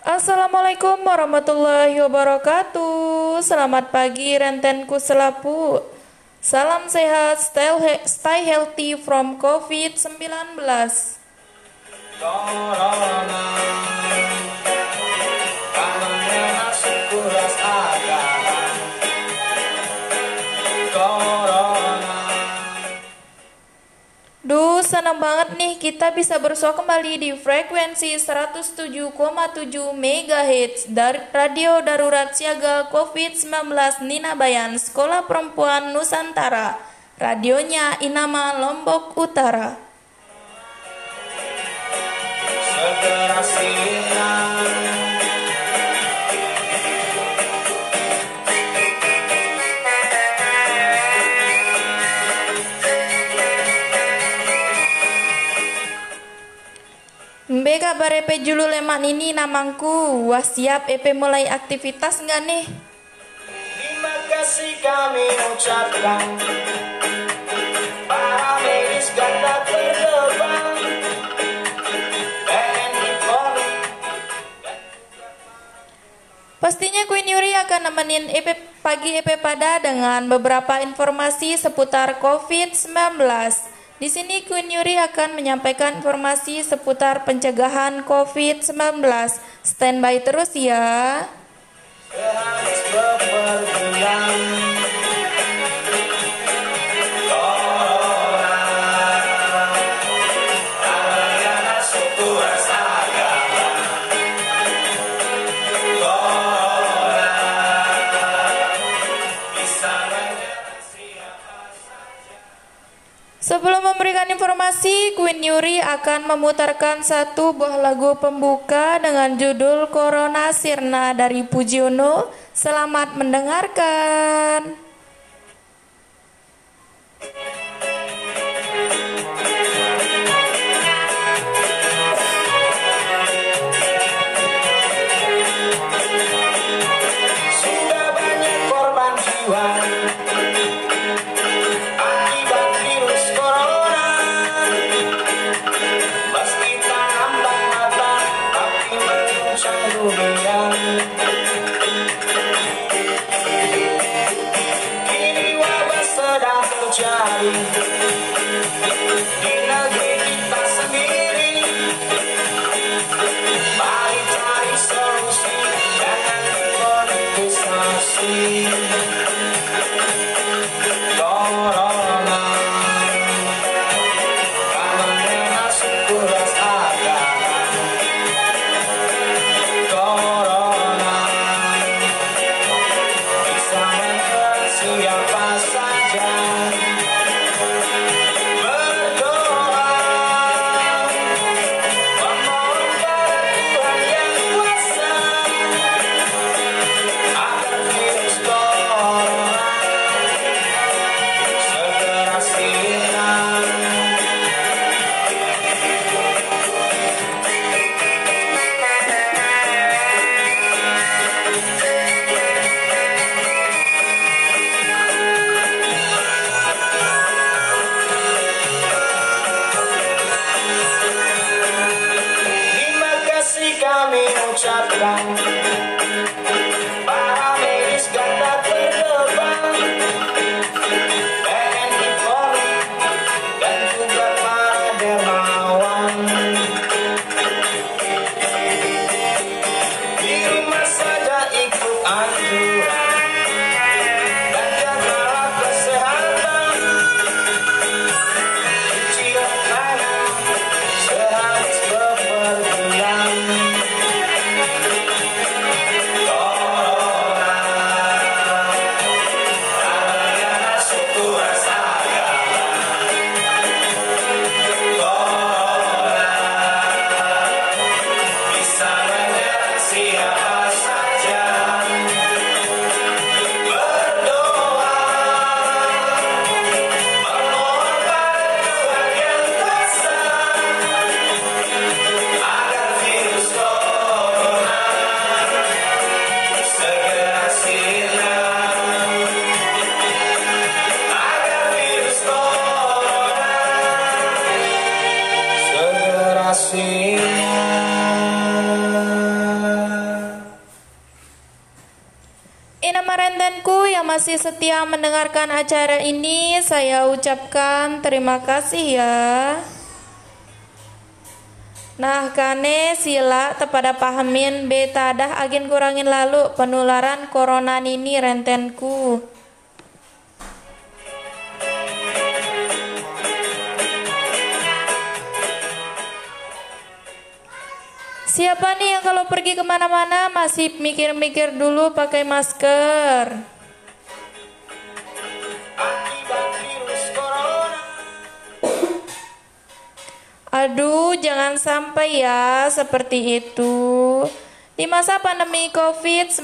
Assalamualaikum warahmatullahi wabarakatuh. Selamat pagi rentenku selapu Salam sehat, stay, he- stay healthy from COVID-19 Duh, senang banget nih kita bisa bersua kembali di frekuensi 107,7 MHz dari Radio Darurat Siaga COVID-19 Nina Bayan Sekolah Perempuan Nusantara. Radionya Inama Lombok Utara. Segera sinar Mbe kabar EP julu leman ini namangku. Wah siap EP mulai aktivitas nggak nih? Terima kasih kami ucapkan nemenin EP pagi EP pada dengan beberapa informasi seputar COVID-19. Di sini Queen Yuri akan menyampaikan informasi seputar pencegahan COVID-19. Standby terus ya. Memberikan informasi, Queen Yuri akan memutarkan satu buah lagu pembuka dengan judul Corona Sirna dari Pujiono. Selamat mendengarkan. Don't, don't, don't. Inama rentenku yang masih setia mendengarkan acara ini, saya ucapkan terima kasih ya. Nah, kane sila tepada pahamin beta dah agen kurangin lalu penularan corona ini rentenku. Siapa nih yang kalau pergi ke mana-mana masih mikir-mikir dulu pakai masker? Aduh, jangan sampai ya seperti itu. Di masa pandemi COVID-19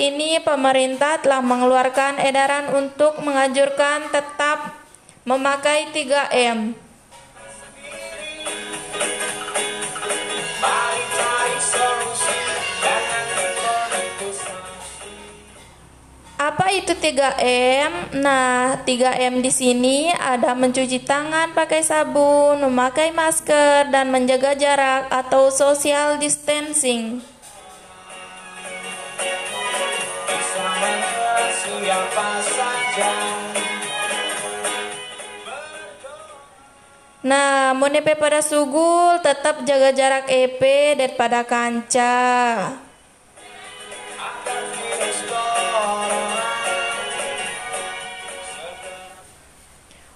ini, pemerintah telah mengeluarkan edaran untuk menganjurkan tetap memakai 3M. Apa itu 3M? Nah, 3M di sini ada mencuci tangan pakai sabun, memakai masker, dan menjaga jarak atau social distancing. Nah, monepe pada sugul tetap jaga jarak EP daripada kanca.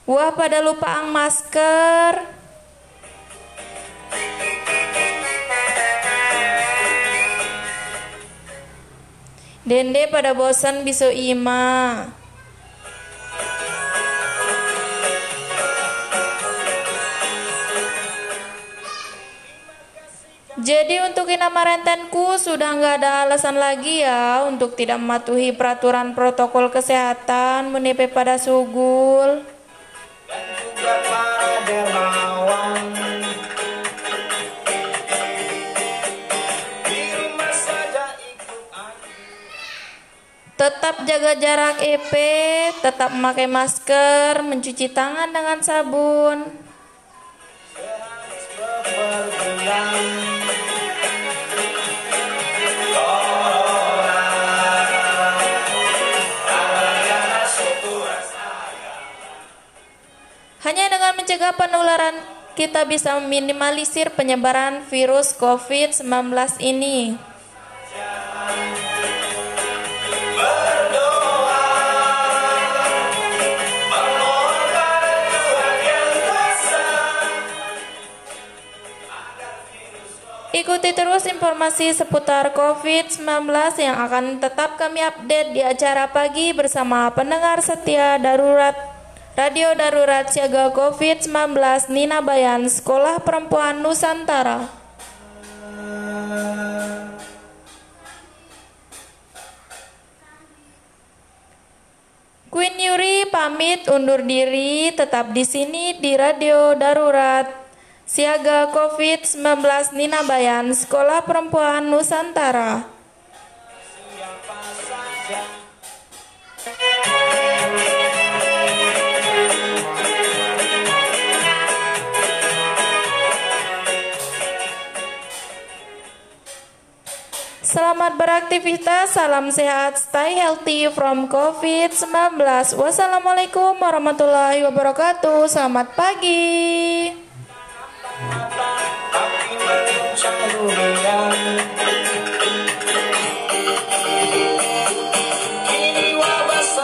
Wah, pada lupa ang masker. Dende pada bosan biso ima. Jadi untuk inama rentenku sudah nggak ada alasan lagi ya untuk tidak mematuhi peraturan protokol kesehatan menipe pada sugul. Tetap jaga jarak EP, tetap memakai masker, mencuci tangan dengan sabun. Hanya dengan mencegah penularan kita bisa meminimalisir penyebaran virus COVID-19 ini. Ikuti terus informasi seputar COVID-19 yang akan tetap kami update di acara pagi bersama pendengar setia darurat Radio Darurat Siaga COVID-19 Nina Bayan Sekolah Perempuan Nusantara. Queen Yuri pamit undur diri tetap di sini di Radio Darurat Siaga COVID-19 Nina Bayan Sekolah Perempuan Nusantara. Selamat beraktivitas, salam sehat, stay healthy from COVID-19. Wassalamualaikum warahmatullahi wabarakatuh. Selamat pagi. Oh, yeah.